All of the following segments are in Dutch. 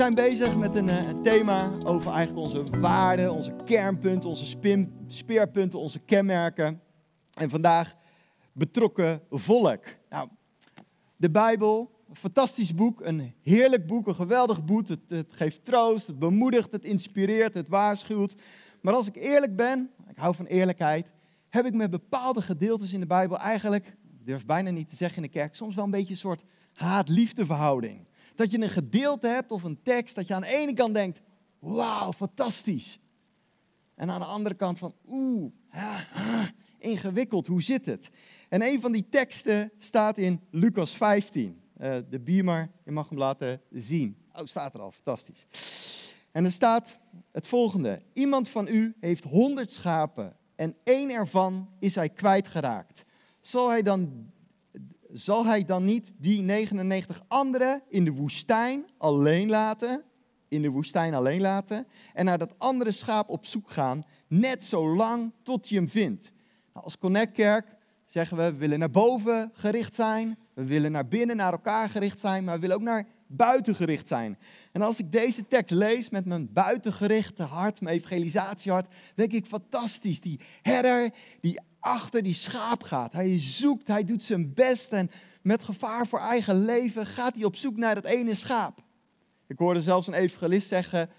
zijn bezig met een, uh, thema over eigenlijk onze waarden, onze kernpunten, onze speerpunten, onze kenmerken. En vandaag betrokken volk. Nou, de Bijbel, een fantastisch boek, een heerlijk boek, een geweldig boek. Het, het geeft troost, het bemoedigt, het inspireert, het waarschuwt. Maar als ik eerlijk ben, ik hou van eerlijkheid, heb ik met bepaalde gedeeltes in de Bijbel eigenlijk, ik durf bijna niet te zeggen in de kerk, soms wel een beetje een soort haat-liefde verhouding. Dat je een gedeelte hebt of een tekst dat je aan de ene kant denkt, wauw, fantastisch. En aan de andere kant van, oeh, ingewikkeld, hoe zit het? En een van die teksten staat in Lucas 15. Uh, eh, de Beamer, je mag hem laten zien. Oh, staat er al, fantastisch. En er staat het volgende. Iemand van u heeft honderd schapen en één ervan is hij kwijtgeraakt. Zal hij dan zal hij dan niet die 99 anderen in de woestijn alleen laten? In de woestijn alleen laten. En naar dat andere schaap op zoek gaan, net zo lang tot hij hem vindt. Nou, als Connectkerk zeggen we, we willen naar boven gericht zijn. We willen naar binnen, naar elkaar gericht zijn. Maar we willen ook naar buiten gericht zijn. En als ik deze tekst lees met mijn buitengerichte hart, mijn evangelisatiehart, denk ik fantastisch. Die herder die achter die schaap gaat. Hij zoekt, hij doet zijn best en met gevaar voor eigen leven gaat hij op zoek naar dat ene schaap. Ik hoorde zelfs een evangelist zeggen,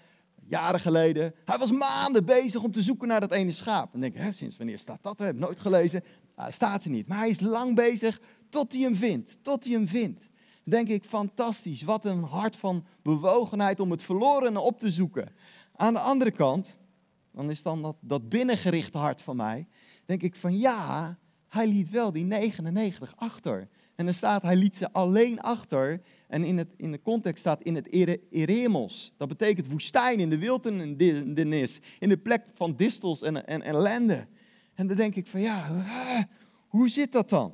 jaren geleden, hij was maanden bezig om te zoeken naar dat ene schaap. En denk ik, hè, sinds wanneer staat dat? Ik heb nooit gelezen. Nou, staat er niet. Maar hij is lang bezig tot hij hem vindt. Tot hij hem vindt. Denk ik, fantastisch. Wat een hart van bewogenheid om het verlorene op te zoeken. Aan de andere kant, dan is dan dat, dat binnengerichte hart van mij denk ik van ja, hij liet wel die 99 achter. En er staat, hij liet ze alleen achter. En in, het, in de context staat in het eremos. Dat betekent woestijn, in de wildernis. In de plek van distels en, en ellende. En dan denk ik van ja, hoe zit dat dan?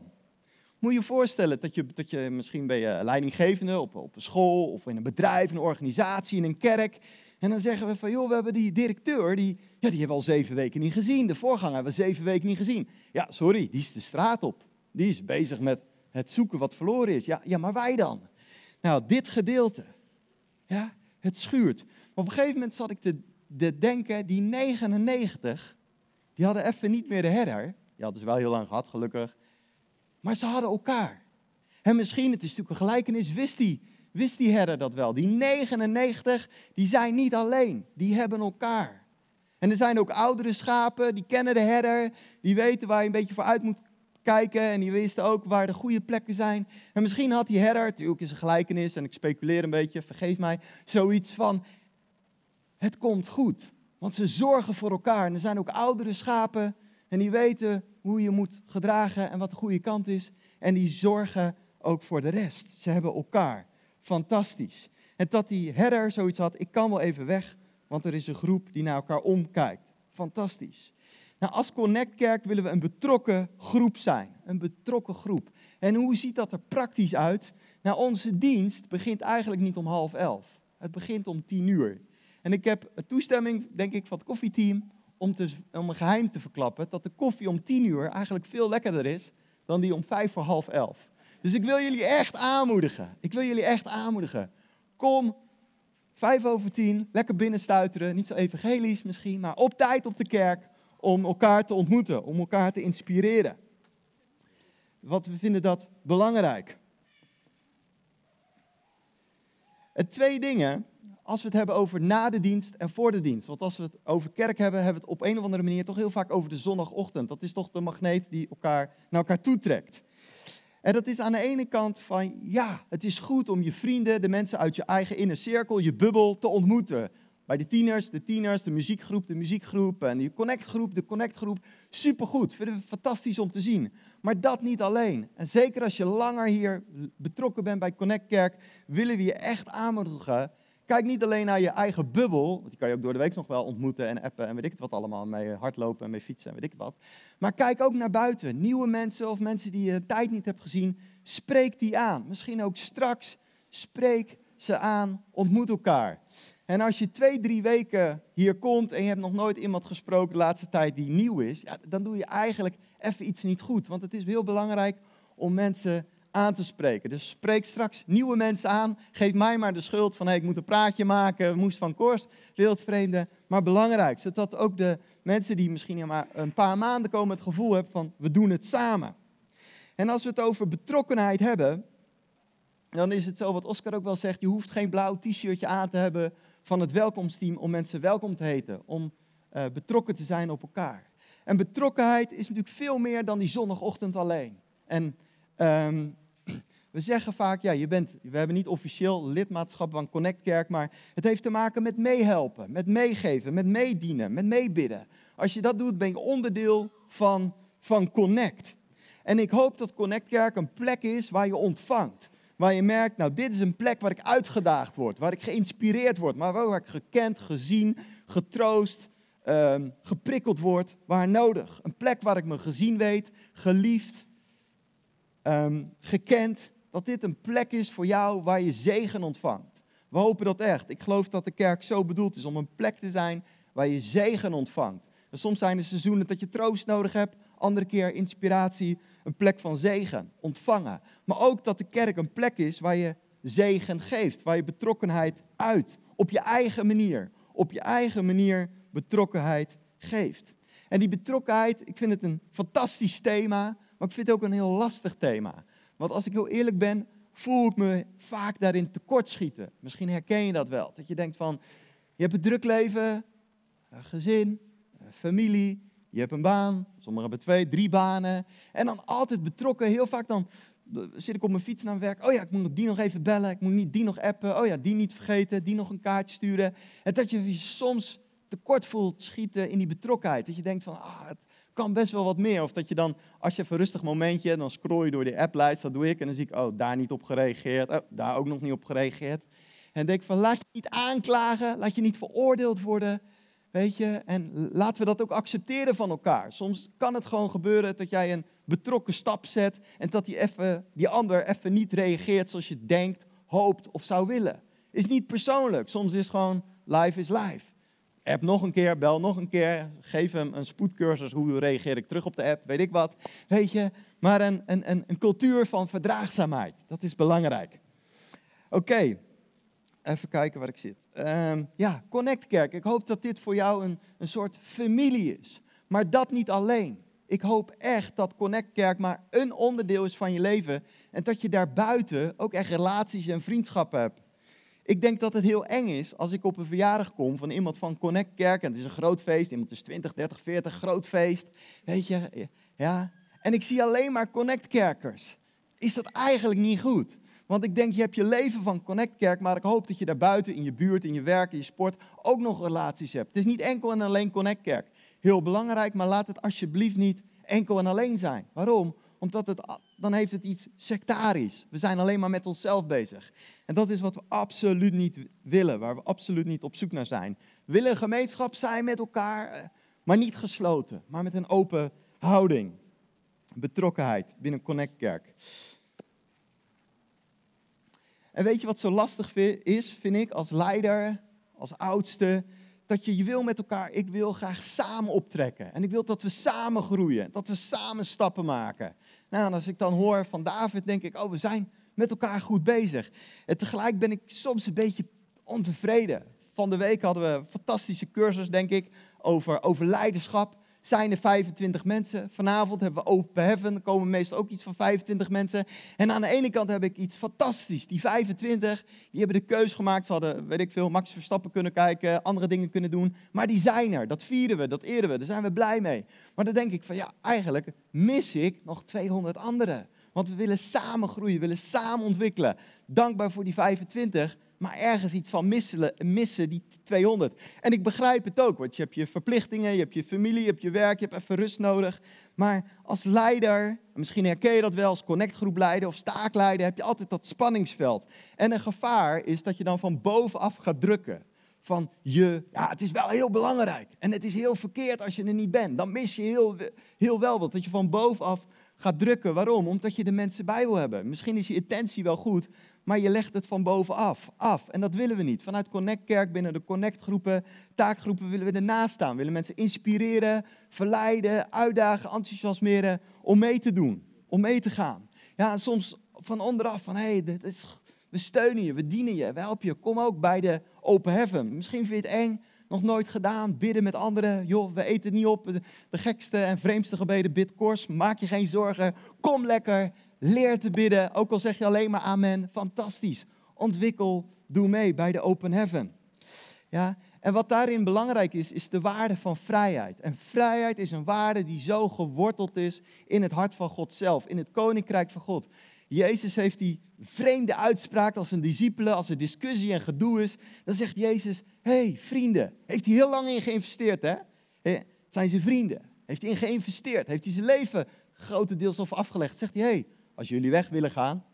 Moet je je voorstellen dat je, dat je misschien ben je leidinggevende op, op een school of in een bedrijf, een organisatie, in een kerk. En dan zeggen we van, joh, we hebben die directeur, die, ja, die hebben we al zeven weken niet gezien. De voorganger hebben we zeven weken niet gezien. Ja, sorry, die is de straat op. Die is bezig met het zoeken wat verloren is. Ja, ja maar wij dan? Nou, dit gedeelte, ja, het schuurt. Maar op een gegeven moment zat ik te, te denken, die 99, die hadden even niet meer de herder. Die hadden ze wel heel lang gehad, gelukkig. Maar ze hadden elkaar. En misschien, het is natuurlijk een gelijkenis, wist die wist die herder dat wel. Die 99, die zijn niet alleen, die hebben elkaar. En er zijn ook oudere schapen, die kennen de herder, die weten waar je een beetje voor uit moet kijken en die wisten ook waar de goede plekken zijn. En misschien had die herder, natuurlijk is een gelijkenis en ik speculeer een beetje, vergeef mij, zoiets van, het komt goed. Want ze zorgen voor elkaar. En er zijn ook oudere schapen en die weten hoe je moet gedragen en wat de goede kant is. En die zorgen ook voor de rest. Ze hebben elkaar fantastisch. En dat die herder zoiets had, ik kan wel even weg, want er is een groep die naar elkaar omkijkt. Fantastisch. Nou, als Connectkerk willen we een betrokken groep zijn. Een betrokken groep. En hoe ziet dat er praktisch uit? Nou, onze dienst begint eigenlijk niet om half elf. Het begint om tien uur. En ik heb toestemming, denk ik, van het koffieteam om, te, om een geheim te verklappen. Dat de koffie om tien uur eigenlijk veel lekkerder is dan die om vijf voor half elf. Dus ik wil jullie echt aanmoedigen. Ik wil jullie echt aanmoedigen. Kom, vijf over tien, lekker binnenstuiteren. Niet zo evangelisch misschien, maar op tijd op de kerk om elkaar te ontmoeten, om elkaar te inspireren. Want we vinden dat belangrijk. Het twee dingen, als we het hebben over na de dienst en voor de dienst. Want als we het over kerk hebben, hebben we het op een of andere manier toch heel vaak over de zondagochtend. Dat is toch de magneet die elkaar naar elkaar toetrekt. En dat is aan de ene kant van, ja, het is goed om je vrienden, de mensen uit je eigen inner cirkel, je bubbel te ontmoeten. Bij de tieners, de tieners, de muziekgroep, de muziekgroep en de connectgroep, de connectgroep. Supergoed, vinden we fantastisch om te zien. Maar dat niet alleen. En zeker als je langer hier betrokken bent bij Connect Kerk, willen we je echt aanmoedigen Kijk niet alleen naar je eigen bubbel, want die kan je ook door de week nog wel ontmoeten en appen en weet ik het wat allemaal, mee hardlopen en mee fietsen en weet ik het wat. Maar kijk ook naar buiten, nieuwe mensen of mensen die je een tijd niet hebt gezien, spreek die aan. Misschien ook straks, spreek ze aan, ontmoet elkaar. En als je twee, drie weken hier komt en je hebt nog nooit iemand gesproken de laatste tijd die nieuw is, ja, dan doe je eigenlijk even iets niet goed. Want het is heel belangrijk om mensen aan te spreken. Dus spreek straks nieuwe mensen aan. Geef mij maar de schuld van hey, ik moet een praatje maken, moest van koers, wildvreemde. Maar belangrijk, zodat ook de mensen die misschien maar een paar maanden komen het gevoel hebben van we doen het samen. En als we het over betrokkenheid hebben, dan is het zo wat Oscar ook wel zegt, je hoeft geen blauw t-shirtje aan te hebben van het welkomsteam om mensen welkom te heten, om uh, betrokken te zijn op elkaar. En betrokkenheid is natuurlijk veel meer dan die zondagochtend alleen. En um, we zeggen vaak, ja, je bent, we hebben niet officieel lidmaatschap van Connect Kerk, maar het heeft te maken met meehelpen, met meegeven, met meedienen, met meebidden. Als je dat doet, ben je onderdeel van, van Connect. En ik hoop dat Connect Kerk een plek is waar je ontvangt. Waar je merkt, nou, dit is een plek waar ik uitgedaagd word, waar ik geïnspireerd word, maar waar ik gekend, gezien, getroost, um, geprikkeld word, waar nodig. Een plek waar ik me gezien weet, geliefd, um, gekend. Dat dit een plek is voor jou waar je zegen ontvangt. We hopen dat echt. Ik geloof dat de kerk zo bedoeld is om een plek te zijn waar je zegen ontvangt. Soms zijn er seizoenen dat je troost nodig hebt, andere keer inspiratie, een plek van zegen, ontvangen. Maar ook dat de kerk een plek is waar je zegen geeft, waar je betrokkenheid uit, op je eigen manier, op je eigen manier betrokkenheid geeft. En die betrokkenheid, ik vind het een fantastisch thema, maar ik vind het ook een heel lastig thema. Want als ik heel eerlijk ben, voel ik me vaak daarin tekortschieten. Misschien herken je dat wel. Dat je denkt van, je hebt een druk leven, een gezin, een familie, je hebt een baan. Sommigen hebben twee, drie banen. En dan altijd betrokken. Heel vaak dan zit ik op mijn fiets naar werk. Oh ja, ik moet die nog even bellen. Ik moet niet die nog appen. Oh ja, die niet vergeten. Die nog een kaartje sturen. En dat je je soms tekort voelt schieten in die betrokkenheid. Dat je denkt van, ah, kan best wel wat meer. Of dat je dan, als je even een rustig momentje, dan scroll je door de applijst, dat doe ik. En dan zie ik, oh, daar niet op gereageerd. Oh, daar ook nog niet op gereageerd. En denk van, laat je niet aanklagen, laat je niet veroordeeld worden. Weet je, en laten we dat ook accepteren van elkaar. Soms kan het gewoon gebeuren dat jij een betrokken stap zet en dat die, even, die ander even niet reageert zoals je denkt, hoopt of zou willen. Is niet persoonlijk. Soms is gewoon life is life. App nog een keer, bel nog een keer, geef hem een spoedcursus, hoe reageer ik terug op de app, weet ik wat. Weet je, maar een, een, een, een cultuur van verdraagzaamheid, dat is belangrijk. Oké, even kijken waar ik zit. Um, ja, Connect Kerk, ik hoop dat dit voor jou een, een soort familie is. Maar dat niet alleen. Ik hoop echt dat Connect Kerk maar een onderdeel is van je leven. En dat je daarbuiten ook echt relaties en vriendschappen hebt. Ik denk dat het heel eng is als ik op een verjaardag kom van iemand van Connect Kerk. En het is een groot feest. Iemand is 20, 30, 40, groot feest. Weet je, ja. En ik zie alleen maar Connect Kerkers. Is dat eigenlijk niet goed? Want ik denk, je hebt je leven van Connect Kerk, maar ik hoop dat je daarbuiten, in je buurt, in je werk, in je sport, ook nog relaties hebt. Het is niet enkel en alleen Connect Kerk. Heel belangrijk, maar laat het alsjeblieft niet enkel en alleen zijn. Waarom? Omdat het, dan heeft het iets sectarisch. We zijn alleen maar met onszelf bezig. En dat is wat we absoluut niet willen, waar we absoluut niet op zoek naar zijn. We willen een gemeenschap zijn met elkaar, eh, maar niet gesloten, maar met een open houding. Betrokkenheid binnen Connect Kerk. En weet je wat zo lastig is, vind ik, als leider, als oudste? Dat je, je wil met elkaar, ik wil graag samen optrekken. En ik wil dat we samen groeien, dat we samen stappen maken. Nou, als ik dan hoor van David, denk ik, oh, we zijn met elkaar goed bezig. En tegelijk ben ik soms een beetje ontevreden. Van de week hadden we fantastische cursus, denk ik, over, over leiderschap zijn er 25 mensen. Vanavond hebben we Open Heaven, er komen meestal ook iets van 25 mensen. En aan de ene kant heb ik iets fantastisch. Die 25, die hebben de keus gemaakt. Ze hadden, weet ik veel, Max Verstappen kunnen kijken, andere dingen kunnen doen. Maar die zijn er, dat vieren we, dat eren we, daar zijn we blij mee. Maar dan denk ik van ja, eigenlijk mis ik nog 200 anderen. Want we willen samen groeien, we willen samen ontwikkelen. Dankbaar voor die 25, maar ergens iets van missen, missen, die 200. En ik begrijp het ook, want je hebt je verplichtingen, je hebt je familie, je hebt je werk, je hebt even rust nodig. Maar als leider, misschien herken je dat wel als connectgroepleider of staakleider, heb je altijd dat spanningsveld. En een gevaar is dat je dan van bovenaf gaat drukken. Van je, ja, het is wel heel belangrijk. En het is heel verkeerd als je er niet bent. Dan mis je heel, heel wel wat. Dat je van bovenaf gaat drukken. Waarom? Omdat je de mensen bij wil hebben. Misschien is je intentie wel goed, maar je legt het van bovenaf af. En dat willen we niet. Vanuit Connect Kerk, binnen de Connect groepen, taakgroepen, willen we ernaast staan. We willen mensen inspireren, verleiden, uitdagen, enthousiasmeren om mee te doen, om mee te gaan. Ja, soms van onderaf van, hé, hey, we steunen je, we dienen je, we helpen je. Kom ook bij de Open Heaven. Misschien vind je het eng, nog nooit gedaan, bidden met anderen. Joh, we eten niet op, de gekste en vreemdste gebeden, bid kors. Maak je geen zorgen, kom lekker, leer te bidden. Ook al zeg je alleen maar amen, fantastisch. Ontwikkel, doe mee bij de Open Heaven. Ja, en wat daarin belangrijk is, is de waarde van vrijheid. En vrijheid is een waarde die zo geworteld is in het hart van God zelf, in het koninkrijk van God. Jezus heeft die vreemde uitspraak als een discipelen, als er discussie en gedoe is. Dan zegt Jezus, hey, vrienden, heeft hij heel lang in geïnvesteerd hè? Het zijn zijn vrienden. Heeft hij in geïnvesteerd, heeft hij zijn leven grotendeels of afgelegd. Zegt hij, hey, als jullie weg willen gaan,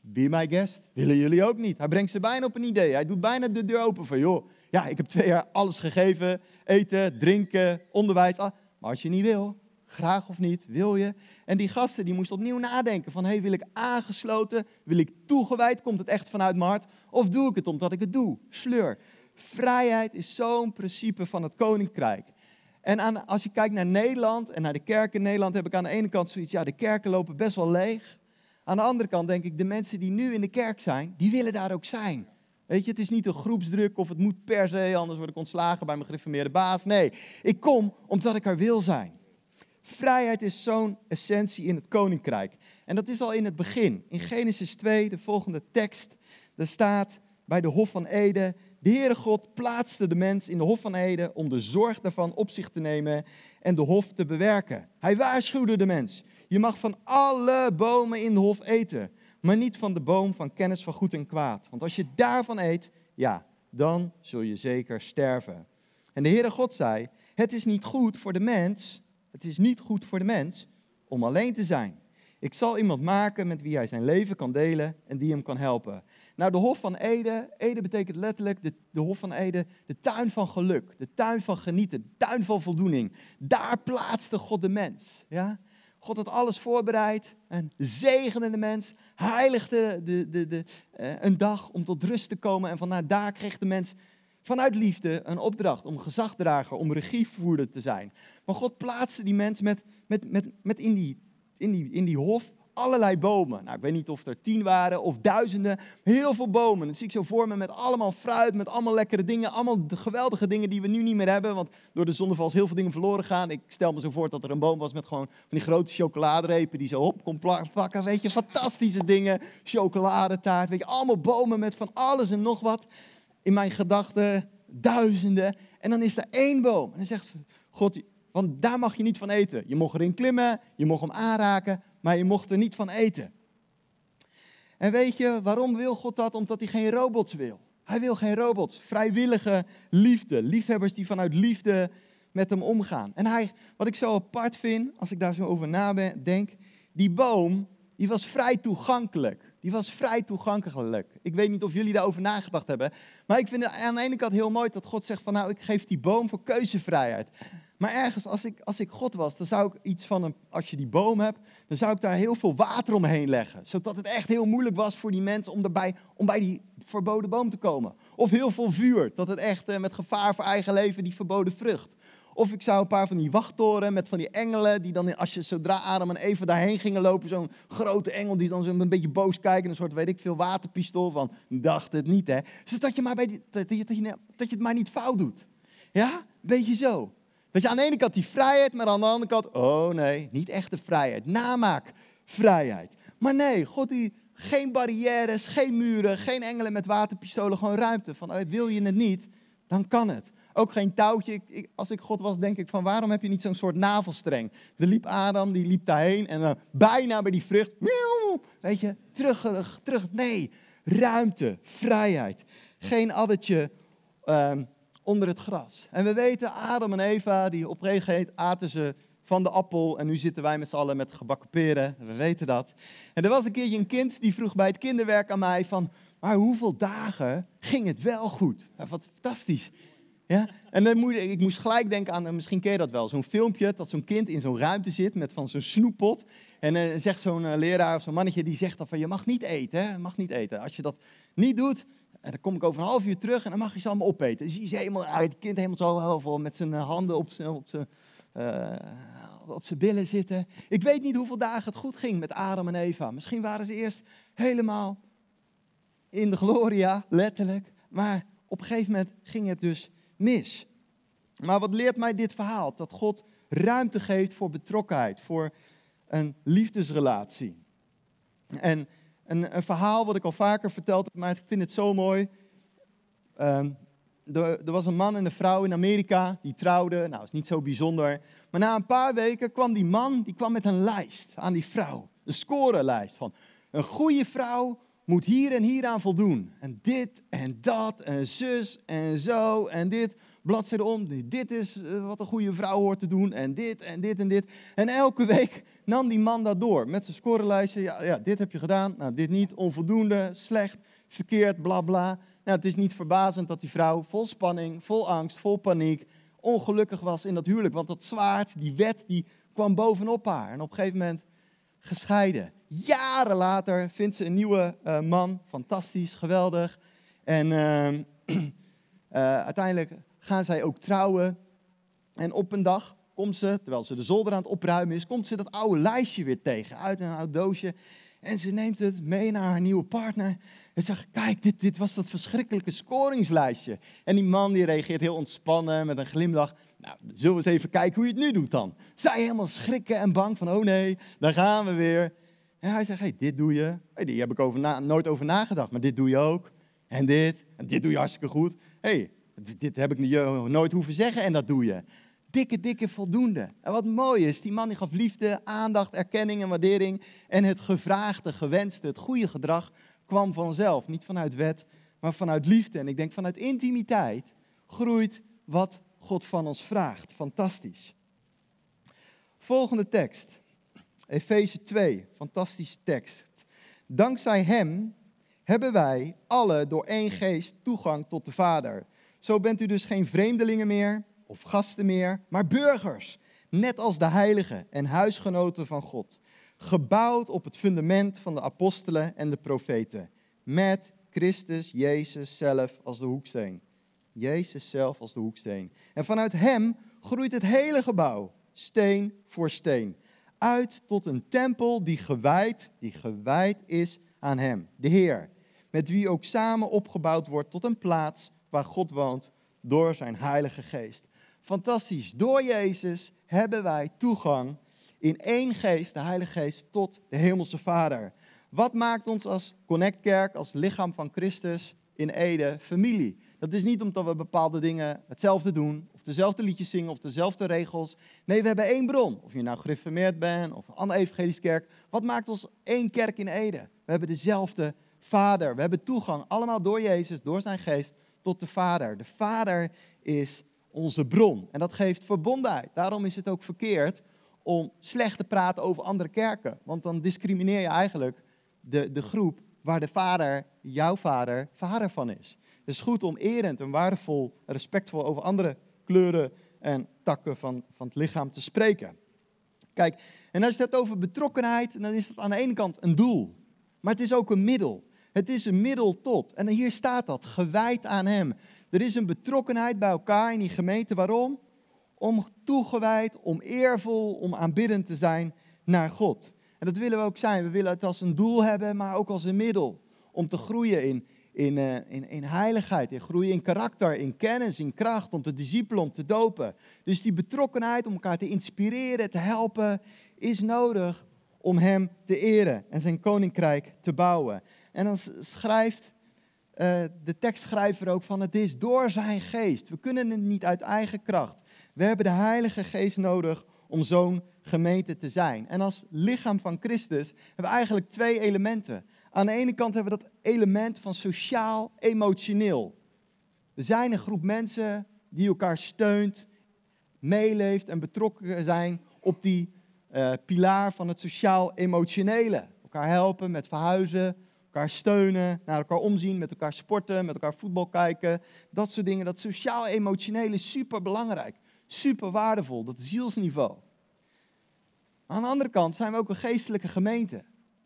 be my guest. Willen jullie ook niet? Hij brengt ze bijna op een idee. Hij doet bijna de deur open van, joh, ja, ik heb twee jaar alles gegeven. Eten, drinken, onderwijs. Maar als je niet wil, graag of niet, wil je? En die gasten die moesten opnieuw nadenken van, hey, wil ik aangesloten? Wil ik toegewijd? Komt het echt vanuit mijn hart? Of doe ik het omdat ik het doe? Sleur. Vrijheid is zo'n principe van het koninkrijk. En aan, als je kijkt naar Nederland en naar de kerken in Nederland, heb ik aan de ene kant zoiets, ja, de kerken lopen best wel leeg. Aan de andere kant denk ik, de mensen die nu in de kerk zijn, die willen daar ook zijn. Weet je, het is niet een groepsdruk of het moet per se, anders word ik ontslagen bij mijn gereformeerde baas. Nee, ik kom omdat ik er wil zijn. Vrijheid is zo'n essentie in het koninkrijk. En dat is al in het begin. In Genesis 2, de volgende tekst, daar staat bij de Hof van Eden, de Heere God plaatste de mens in de Hof van Eden om de zorg daarvan op zich te nemen en de hof te bewerken. Hij waarschuwde de mens, je mag van alle bomen in de hof eten, maar niet van de boom van kennis van goed en kwaad. Want als je daarvan eet, ja, dan zul je zeker sterven. En de Heere God zei, het is niet goed voor de mens, het is niet goed voor de mens om alleen te zijn. Ik zal iemand maken met wie hij zijn leven kan delen en die hem kan helpen. Nou, de Hof van Ede, Ede betekent letterlijk de, de Hof van Ede, de tuin van geluk, de tuin van genieten, de tuin van voldoening. Daar plaatste God de mens. Ja? God had alles voorbereid en zegende de mens, heiligde de, de, de, uh, een dag om tot rust te komen. En vanuit daar kreeg de mens vanuit liefde een opdracht om gezagdrager, om regievoerder te zijn. Maar God plaatste die mens met, met, met, met in, die, in, die, in die hof allerlei bomen. Nou, ik weet niet of er tien waren of duizenden. Heel veel bomen. Dat zie ik zo voor me met allemaal fruit, met allemaal lekkere dingen. Allemaal geweldige dingen die we nu niet meer hebben. Want door de zonneval is heel veel dingen verloren gaan. Ik stel me zo voor dat er een boom was met gewoon van die grote chocoladerepen die zo op kon plakken. Weet je, fantastische dingen. Chocoladetaart. Weet je, allemaal bomen met van alles en nog wat. In mijn gedachten duizenden. En dan is er één boom. En dan zegt God, want daar mag je niet van eten. Je mocht erin klimmen, je mocht hem aanraken, maar je mocht er niet van eten. En weet je, waarom wil God dat? Omdat hij geen robots wil. Hij wil geen robots. Vrijwillige liefde. Liefhebbers die vanuit liefde met hem omgaan. En hij, wat ik zo apart vind, als ik daar zo over nadenk, die boom, die was vrij toegankelijk. Die was vrij toegankelijk. Ik weet niet of jullie daarover nagedacht hebben. Maar ik vind het aan de ene kant heel mooi dat God zegt van nou, ik geef die boom voor keuzevrijheid. Maar ergens, als ik, als ik God was, dan zou ik iets van een, als je die boom hebt, dan zou ik daar heel veel water omheen leggen. Zodat het echt heel moeilijk was voor die mensen om, daarbij, om bij die verboden boom te komen. Of heel veel vuur, dat het echt eh, met gevaar voor eigen leven die verboden vrucht. Of ik zou een paar van die wachttoren met van die engelen, die dan als je zodra Adam en Eva daarheen gingen lopen, zo'n grote engel die dan zo een beetje boos kijkt, een soort, weet ik veel, waterpistool van, dacht het niet hè. Zodat je, maar bij die, dat, je, dat, je, dat je het maar niet fout doet. Ja, beetje zo. Dat je aan de ene kant die vrijheid, maar aan de andere kant, oh nee, niet echte vrijheid. Namaak vrijheid. Maar nee, God die, geen barrières, geen muren, geen engelen met waterpistolen, gewoon ruimte. Van, oh, wil je het niet, dan kan het. Ook geen touwtje. Als ik God was, denk ik van, waarom heb je niet zo'n soort navelstreng? Er liep Adam, die liep daarheen en uh, bijna bij die vrucht, weet je, terug, terug. Nee, ruimte, vrijheid. Geen addertje, uh, onder het gras. En we weten, Adam en Eva, die op een aten ze van de appel. En nu zitten wij met z'n allen met gebakken peren. We weten dat. En er was een keertje een kind die vroeg bij het kinderwerk aan mij van... Maar hoeveel dagen ging het wel goed? Wat fantastisch. Ja? En dan ik moest gelijk denken aan, misschien ken je dat wel, zo'n filmpje dat zo'n kind in zo'n ruimte zit met van zo'n snoeppot. En uh, zegt zo'n uh, leraar of zo'n mannetje, die zegt dan van je mag niet eten, hè? mag niet eten. Als je dat niet doet, en dan kom ik over een half uur terug en dan mag je ze allemaal opeten. Dus je ziet helemaal uit, het kind helemaal zo heel met zijn eh, handen op zijn, op zijn eh, op zijn billen zitten. Ik weet niet hoeveel dagen het goed ging met Adam en Eva. Misschien waren ze eerst helemaal in de gloria, letterlijk. Maar op een gegeven moment ging het dus mis. Maar wat leert mij dit verhaal? Dat God ruimte geeft voor betrokkenheid, voor een liefdesrelatie. En een, een verhaal wat ik al vaker verteld heb, maar ik vind het zo mooi. Ehm, er, er, was een man en een vrouw in Amerika die trouwden. Nou, is niet zo bijzonder. Maar na een paar weken kwam die man die kwam met een lijst aan die vrouw. Een scorelijst van een goede vrouw moet hier en hier aan voldoen. En dit en dat en zus en zo en dit. Bladzijde om, dit is eh, wat een goede vrouw hoort te doen. En dit en dit en dit. En elke week nam die man dat door met zijn scorelijstje. Ja, ja, dit heb je gedaan, nou dit niet, onvoldoende, slecht, verkeerd, bla bla. Nou, het is niet verbazend dat die vrouw vol spanning, vol angst, vol paniek, ongelukkig was in dat huwelijk. Want dat zwaard, die wet, die kwam bovenop haar. En op een gegeven moment gescheiden. Jaren later vindt ze een nieuwe uh, man, fantastisch, geweldig. En uh, uh, uiteindelijk gaan zij ook trouwen. En op een dag komt ze, terwijl ze de zolder aan het opruimen is, komt ze dat oude lijstje weer tegen uit een oud doosje. En ze neemt het mee naar haar nieuwe partner. En zegt, kijk, dit, dit was dat verschrikkelijke scoringslijstje. En die man die reageert heel ontspannen met een glimlach. Nou, zullen we eens even kijken hoe je het nu doet dan? Zij helemaal schrikken en bang van, oh nee, daar gaan we weer. En hij zegt, hey, dit doe je. Die heb ik over nooit over nagedacht, maar dit doe je ook. En dit, en dit doe je hartstikke goed. hey, dit heb ik je nooit hoeven zeggen en dat doe je. Dikke, dikke voldoende. En wat mooi is, die man die gaf liefde, aandacht, erkenning en waardering. En het gevraagde, gewenste, het goede gedrag kwam vanzelf. Niet vanuit wet, maar vanuit liefde. En ik denk vanuit intimiteit groeit wat God van ons vraagt. Fantastisch. Volgende tekst. Efeze 2, fantastische tekst. Dankzij Hem hebben wij alle door één geest toegang tot de Vader. Zo bent u dus geen vreemdelingen meer of gasten meer, maar burgers, net als de heiligen en huisgenoten van God. Gebouwd op het fundament van de apostelen en de profeten, met Christus Jezus zelf als de hoeksteen. Jezus zelf als de hoeksteen. En vanuit Hem groeit het hele gebouw, steen voor steen, uit tot een tempel die gewijd, die gewijd is aan Hem, de Heer, met wie ook samen opgebouwd wordt tot een plaats waar God woont door zijn Heilige Geest. Fantastisch, door Jezus hebben wij toegang in één geest, de Heilige Geest, tot de Hemelse Vader. Wat maakt ons als Connect Kerk, als lichaam van Christus in Ede, familie? Dat is niet omdat we bepaalde dingen hetzelfde doen, of dezelfde liedjes zingen, of dezelfde regels. Nee, we hebben één bron. Of je nou gereformeerd bent, of een andere evangelische kerk. Wat maakt ons één kerk in Ede? We hebben dezelfde Vader. We hebben toegang, allemaal door Jezus, door zijn geest, tot de Vader. De Vader is onze bron. En dat geeft verbondenheid. Daarom is het ook verkeerd om slecht te praten over andere kerken. Want dan discrimineer je eigenlijk de, de groep waar de vader, jouw vader, vader van is. Het is goed om erend en waardevol, respectvol over andere kleuren en takken van, van het lichaam te spreken. Kijk, en als je het hebt over betrokkenheid, dan is het aan de ene kant een doel. Maar het is ook een middel. Het is een middel tot. En hier staat dat, gewijd aan Hem. Er is een betrokkenheid bij elkaar in die gemeente. Waarom? Om toegewijd, om eervol, om aanbiddend te zijn naar God. En dat willen we ook zijn. We willen het als een doel hebben, maar ook als een middel. Om te groeien in, in, in, in heiligheid, in groeien in karakter, in kennis, in kracht, om te discipelen, om te dopen. Dus die betrokkenheid om elkaar te inspireren, te helpen, is nodig om Hem te eren en zijn koninkrijk te bouwen. En dan schrijft uh, de tekstschrijver ook van het is door zijn geest. We kunnen het niet uit eigen kracht. We hebben de Heilige Geest nodig om zo'n gemeente te zijn. En als lichaam van Christus hebben we eigenlijk twee elementen. Aan de ene kant hebben we dat element van sociaal-emotioneel. We zijn een groep mensen die elkaar steunt, meeleeft en betrokken zijn op die uh, pilaar van het sociaal-emotionele. Elkaar helpen met verhuizen, elkaar steunen, naar elkaar omzien, met elkaar sporten, met elkaar voetbal kijken. Dat soort dingen. Dat sociaal-emotionele is super belangrijk. Super waardevol, dat zielsniveau. aan de andere kant zijn we ook een geestelijke gemeente,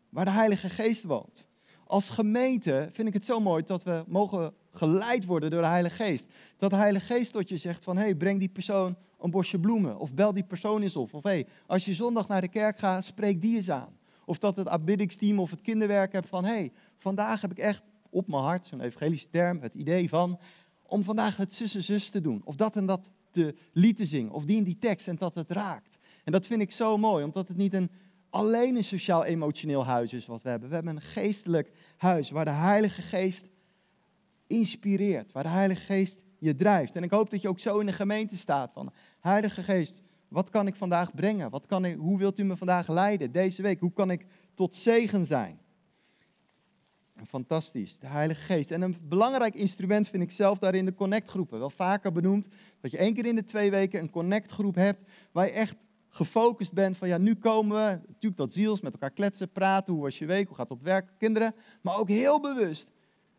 waar de Heilige Geest woont. Als gemeente vind ik het zo mooi dat we mogen geleid worden door de Heilige Geest. Dat de Heilige Geest tot je zegt van, hé, hey, breng die persoon een bosje bloemen. Of bel die persoon eens op. Of hé, hey, als je zondag naar de kerk gaat, spreek die eens aan. Of dat het aanbiddingsteam of het kinderwerk hebt van, hé, hey, vandaag heb ik echt op mijn hart, zo'n evangelische term, het idee van, om vandaag het zus en zus te doen. Of dat en dat te lied te zingen. Of die in die tekst en dat het raakt. En dat vind ik zo mooi, omdat het niet een alleen een sociaal-emotioneel huis is wat we hebben. We hebben een geestelijk huis waar de Heilige Geest inspireert, waar de Heilige Geest je drijft. En ik hoop dat je ook zo in de gemeente staat van, Heilige Geest, wat kan ik vandaag brengen? Wat kan ik, hoe wilt u me vandaag leiden deze week? Hoe kan ik tot zegen zijn? Fantastisch, de Heilige Geest. En een belangrijk instrument vind ik zelf daarin de connectgroepen. Wel vaker benoemd dat je één keer in de twee weken een connectgroep hebt waar je echt gefocust bent van ja, nu komen we, natuurlijk dat ziels, met elkaar kletsen, praten, hoe was je week, hoe gaat het op werk, kinderen, maar ook heel bewust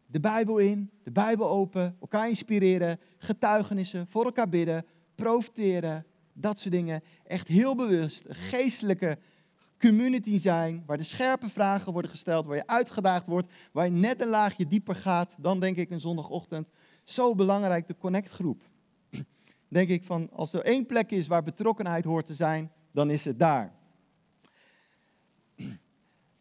de Bijbel in, de Bijbel open, elkaar inspireren, getuigenissen, voor elkaar bidden, profiteren, dat soort dingen. Echt heel bewust een geestelijke community zijn, waar de scherpe vragen worden gesteld, waar je uitgedaagd wordt, waar je net een laagje dieper gaat dan denk ik een zondagochtend. Zo belangrijk de connectgroep denk ik van als er één plek is waar betrokkenheid hoort te zijn, dan is het daar.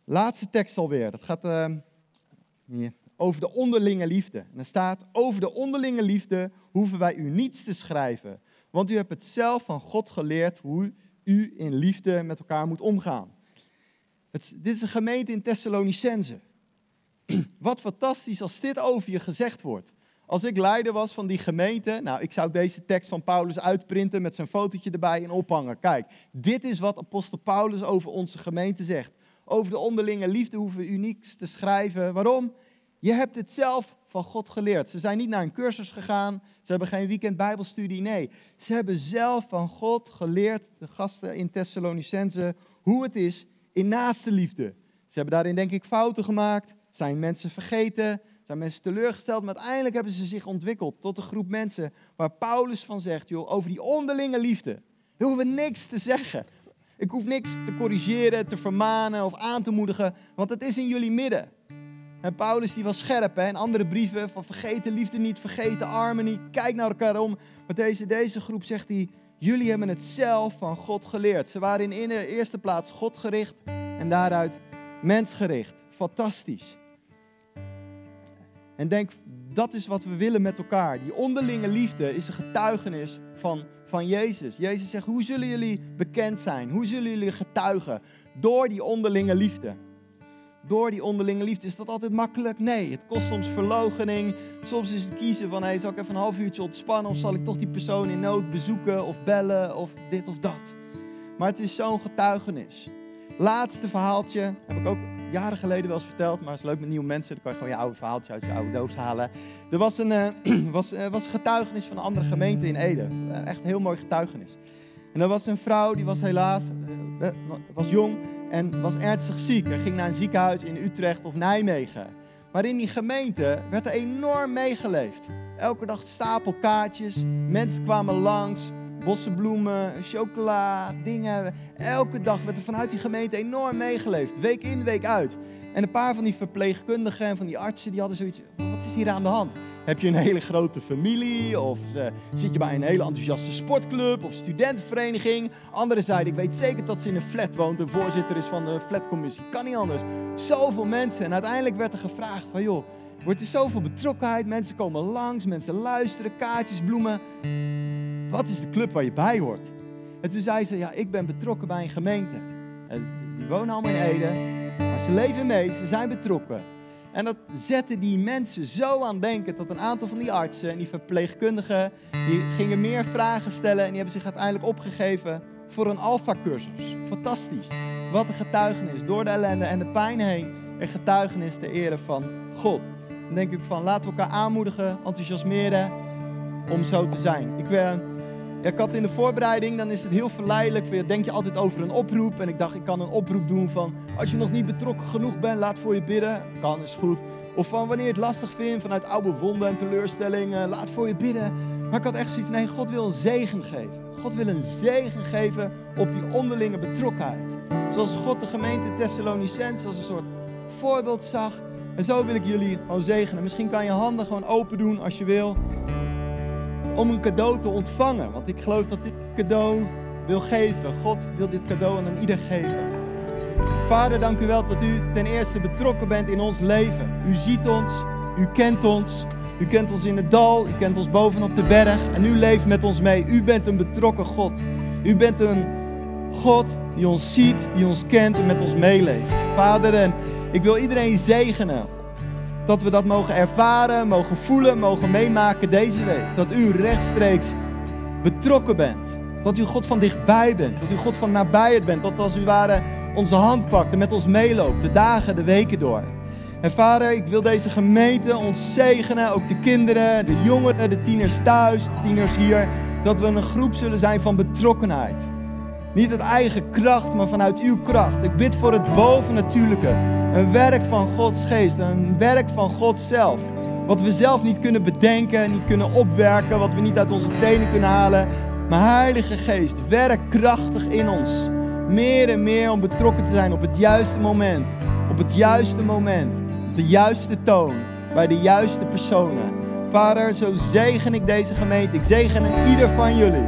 Laatste tekst alweer. Dat gaat uh, over de onderlinge liefde. En er staat: Over de onderlinge liefde hoeven wij u niets te schrijven. Want u hebt het zelf van God geleerd hoe u in liefde met elkaar moet omgaan. Het, dit is een gemeente in Thessalonicense. Wat fantastisch als dit over je gezegd wordt. Als ik leider was van die gemeente, nou, ik zou deze tekst van Paulus uitprinten met zijn fotootje erbij en ophangen. Kijk, dit is wat apostel Paulus over onze gemeente zegt. Over de onderlinge liefde hoeven we u niets te schrijven. Waarom? Je hebt het zelf van God geleerd. Ze zijn niet naar een cursus gegaan, ze hebben geen weekend bijbelstudie, nee. Ze hebben zelf van God geleerd, de gasten in Thessalonicense, hoe het is in naaste liefde. Ze hebben daarin denk ik fouten gemaakt, zijn mensen vergeten, zijn mensen teleurgesteld, maar uiteindelijk hebben ze zich ontwikkeld tot een groep mensen waar Paulus van zegt, joh, over die onderlinge liefde. Daar hoeven we niks te zeggen. Ik hoef niks te corrigeren, te vermanen of aan te moedigen, want het is in jullie midden. En Paulus die was scherp hè, in andere brieven van vergeet de liefde niet, vergeet de armen niet, kijk naar elkaar om. Maar deze, deze groep zegt hij, jullie hebben het zelf van God geleerd. Ze waren in de eerste plaats God gericht en daaruit mensgericht. Fantastisch. En denk, dat is wat we willen met elkaar. Die onderlinge liefde is een getuigenis van, van Jezus. Jezus zegt, hoe zullen jullie bekend zijn? Hoe zullen jullie getuigen? Door die onderlinge liefde. Door die onderlinge liefde. Is dat altijd makkelijk? Nee, het kost soms verlogening. Soms is het kiezen van, hey, zal ik even een half uurtje ontspannen? Of zal ik toch die persoon in nood bezoeken of bellen of dit of dat? Maar het is zo'n getuigenis. Laatste verhaaltje, heb ik ook jaren geleden wel eens verteld, maar het is leuk met nieuwe mensen. Dan kan je gewoon je oude verhaaltje uit je oude doos halen. Er was een, uh, was, uh, was getuigenis van een andere gemeente in Ede. Uh, echt een heel mooi getuigenis. En er was een vrouw, die was helaas, was jong en was ernstig ziek. En ging naar een ziekenhuis in Utrecht of Nijmegen. Maar in die gemeente werd er enorm meegeleefd. Elke dag stapelkaartjes, mensen kwamen langs bossen bloemen, chocola, dingen. Elke dag werd er vanuit die gemeente enorm meegeleefd. Week in, week uit. En een paar van die verpleegkundigen en van die artsen, die hadden zoiets wat is hier aan de hand? Heb je een hele grote familie? Of uh, zit je bij een hele enthousiaste sportclub of studentenvereniging? Anderen zeiden, ik weet zeker dat ze in een flat woont en voorzitter is van de flatcommissie. Kan niet anders. Zoveel mensen. En uiteindelijk werd er gevraagd van, joh, wordt er zoveel betrokkenheid. Mensen komen langs, mensen luisteren, kaartjes, bloemen. Wat is de club waar je bij hoort? En toen zei ze, ja, ik ben betrokken bij een gemeente. En die wonen allemaal in Ede, ze leven mee, ze zijn betrokken. En dat zette die mensen zo aan denken dat een aantal van die artsen en die verpleegkundigen, die gingen meer vragen stellen en die hebben zich uiteindelijk opgegeven voor een alfa-cursus. Fantastisch. Wat een getuigenis door de ellende en de pijn heen. Een getuigenis ter ere van God. Dan denk ik van laten we elkaar aanmoedigen, enthousiasmeren om zo te zijn. Ik, ben ik had in de voorbereiding, dan is het heel verleidelijk. Denk je altijd over een oproep. En ik dacht, ik kan een oproep doen van... Als je nog niet betrokken genoeg bent, laat voor je bidden. Kan, is goed. Of van wanneer je het lastig vindt, vanuit oude wonden en teleurstellingen. Laat voor je bidden. Maar ik had echt zoiets, nee, God wil een zegen geven. God wil een zegen geven op die onderlinge betrokkenheid. Zoals God de gemeente Thessalonicense als een soort voorbeeld zag. En zo wil ik jullie gewoon zegenen. Misschien kan je handen gewoon open doen als je wil. Om een cadeau te ontvangen. Want ik geloof dat dit cadeau wil geven. God wil dit cadeau aan ieder geven. Vader, dank u wel dat u ten eerste betrokken bent in ons leven. U ziet ons, u kent ons, u kent ons in het dal, u kent ons bovenop de berg en u leeft met ons mee. U bent een betrokken God. U bent een God die ons ziet, die ons kent en met ons meeleeft. Vader, en ik wil iedereen zegenen dat we dat mogen ervaren, mogen voelen, mogen meemaken deze week. Dat u rechtstreeks betrokken bent. Dat u God van dichtbij bent. Dat u God van nabijheid bent. Dat als u ware onze hand pakt en met ons meeloopt. De dagen, de weken door. En vader, ik wil deze gemeente ons zegenen. Ook de kinderen, de jongeren, de tieners thuis, de tieners hier. Dat we een groep zullen zijn van betrokkenheid. Niet uit eigen kracht, maar vanuit uw kracht. Ik bid voor het bovennatuurlijke. Een werk van Gods geest. Een werk van God zelf. Wat we zelf niet kunnen bedenken, niet kunnen opwerken. Wat we niet uit onze tenen kunnen halen. Maar Heilige Geest, werk krachtig in ons. Meer en meer om betrokken te zijn op het juiste moment. Op het juiste moment. Op de juiste toon. Bij de juiste personen. Vader, zo zegen ik deze gemeente. Ik zegen ieder van jullie.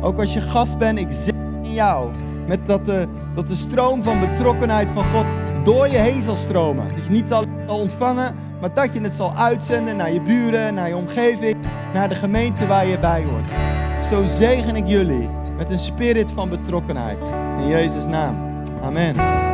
Ook als je gast bent, ik zegen jou. Met dat de, dat de stroom van betrokkenheid van God door je heen zal stromen. Dat je niet zal ontvangen, maar dat je het zal uitzenden naar je buren, naar je omgeving, naar de gemeente waar je bij hoort. Zo zegen ik jullie met een spirit van betrokkenheid. In Jezus' naam. Amen.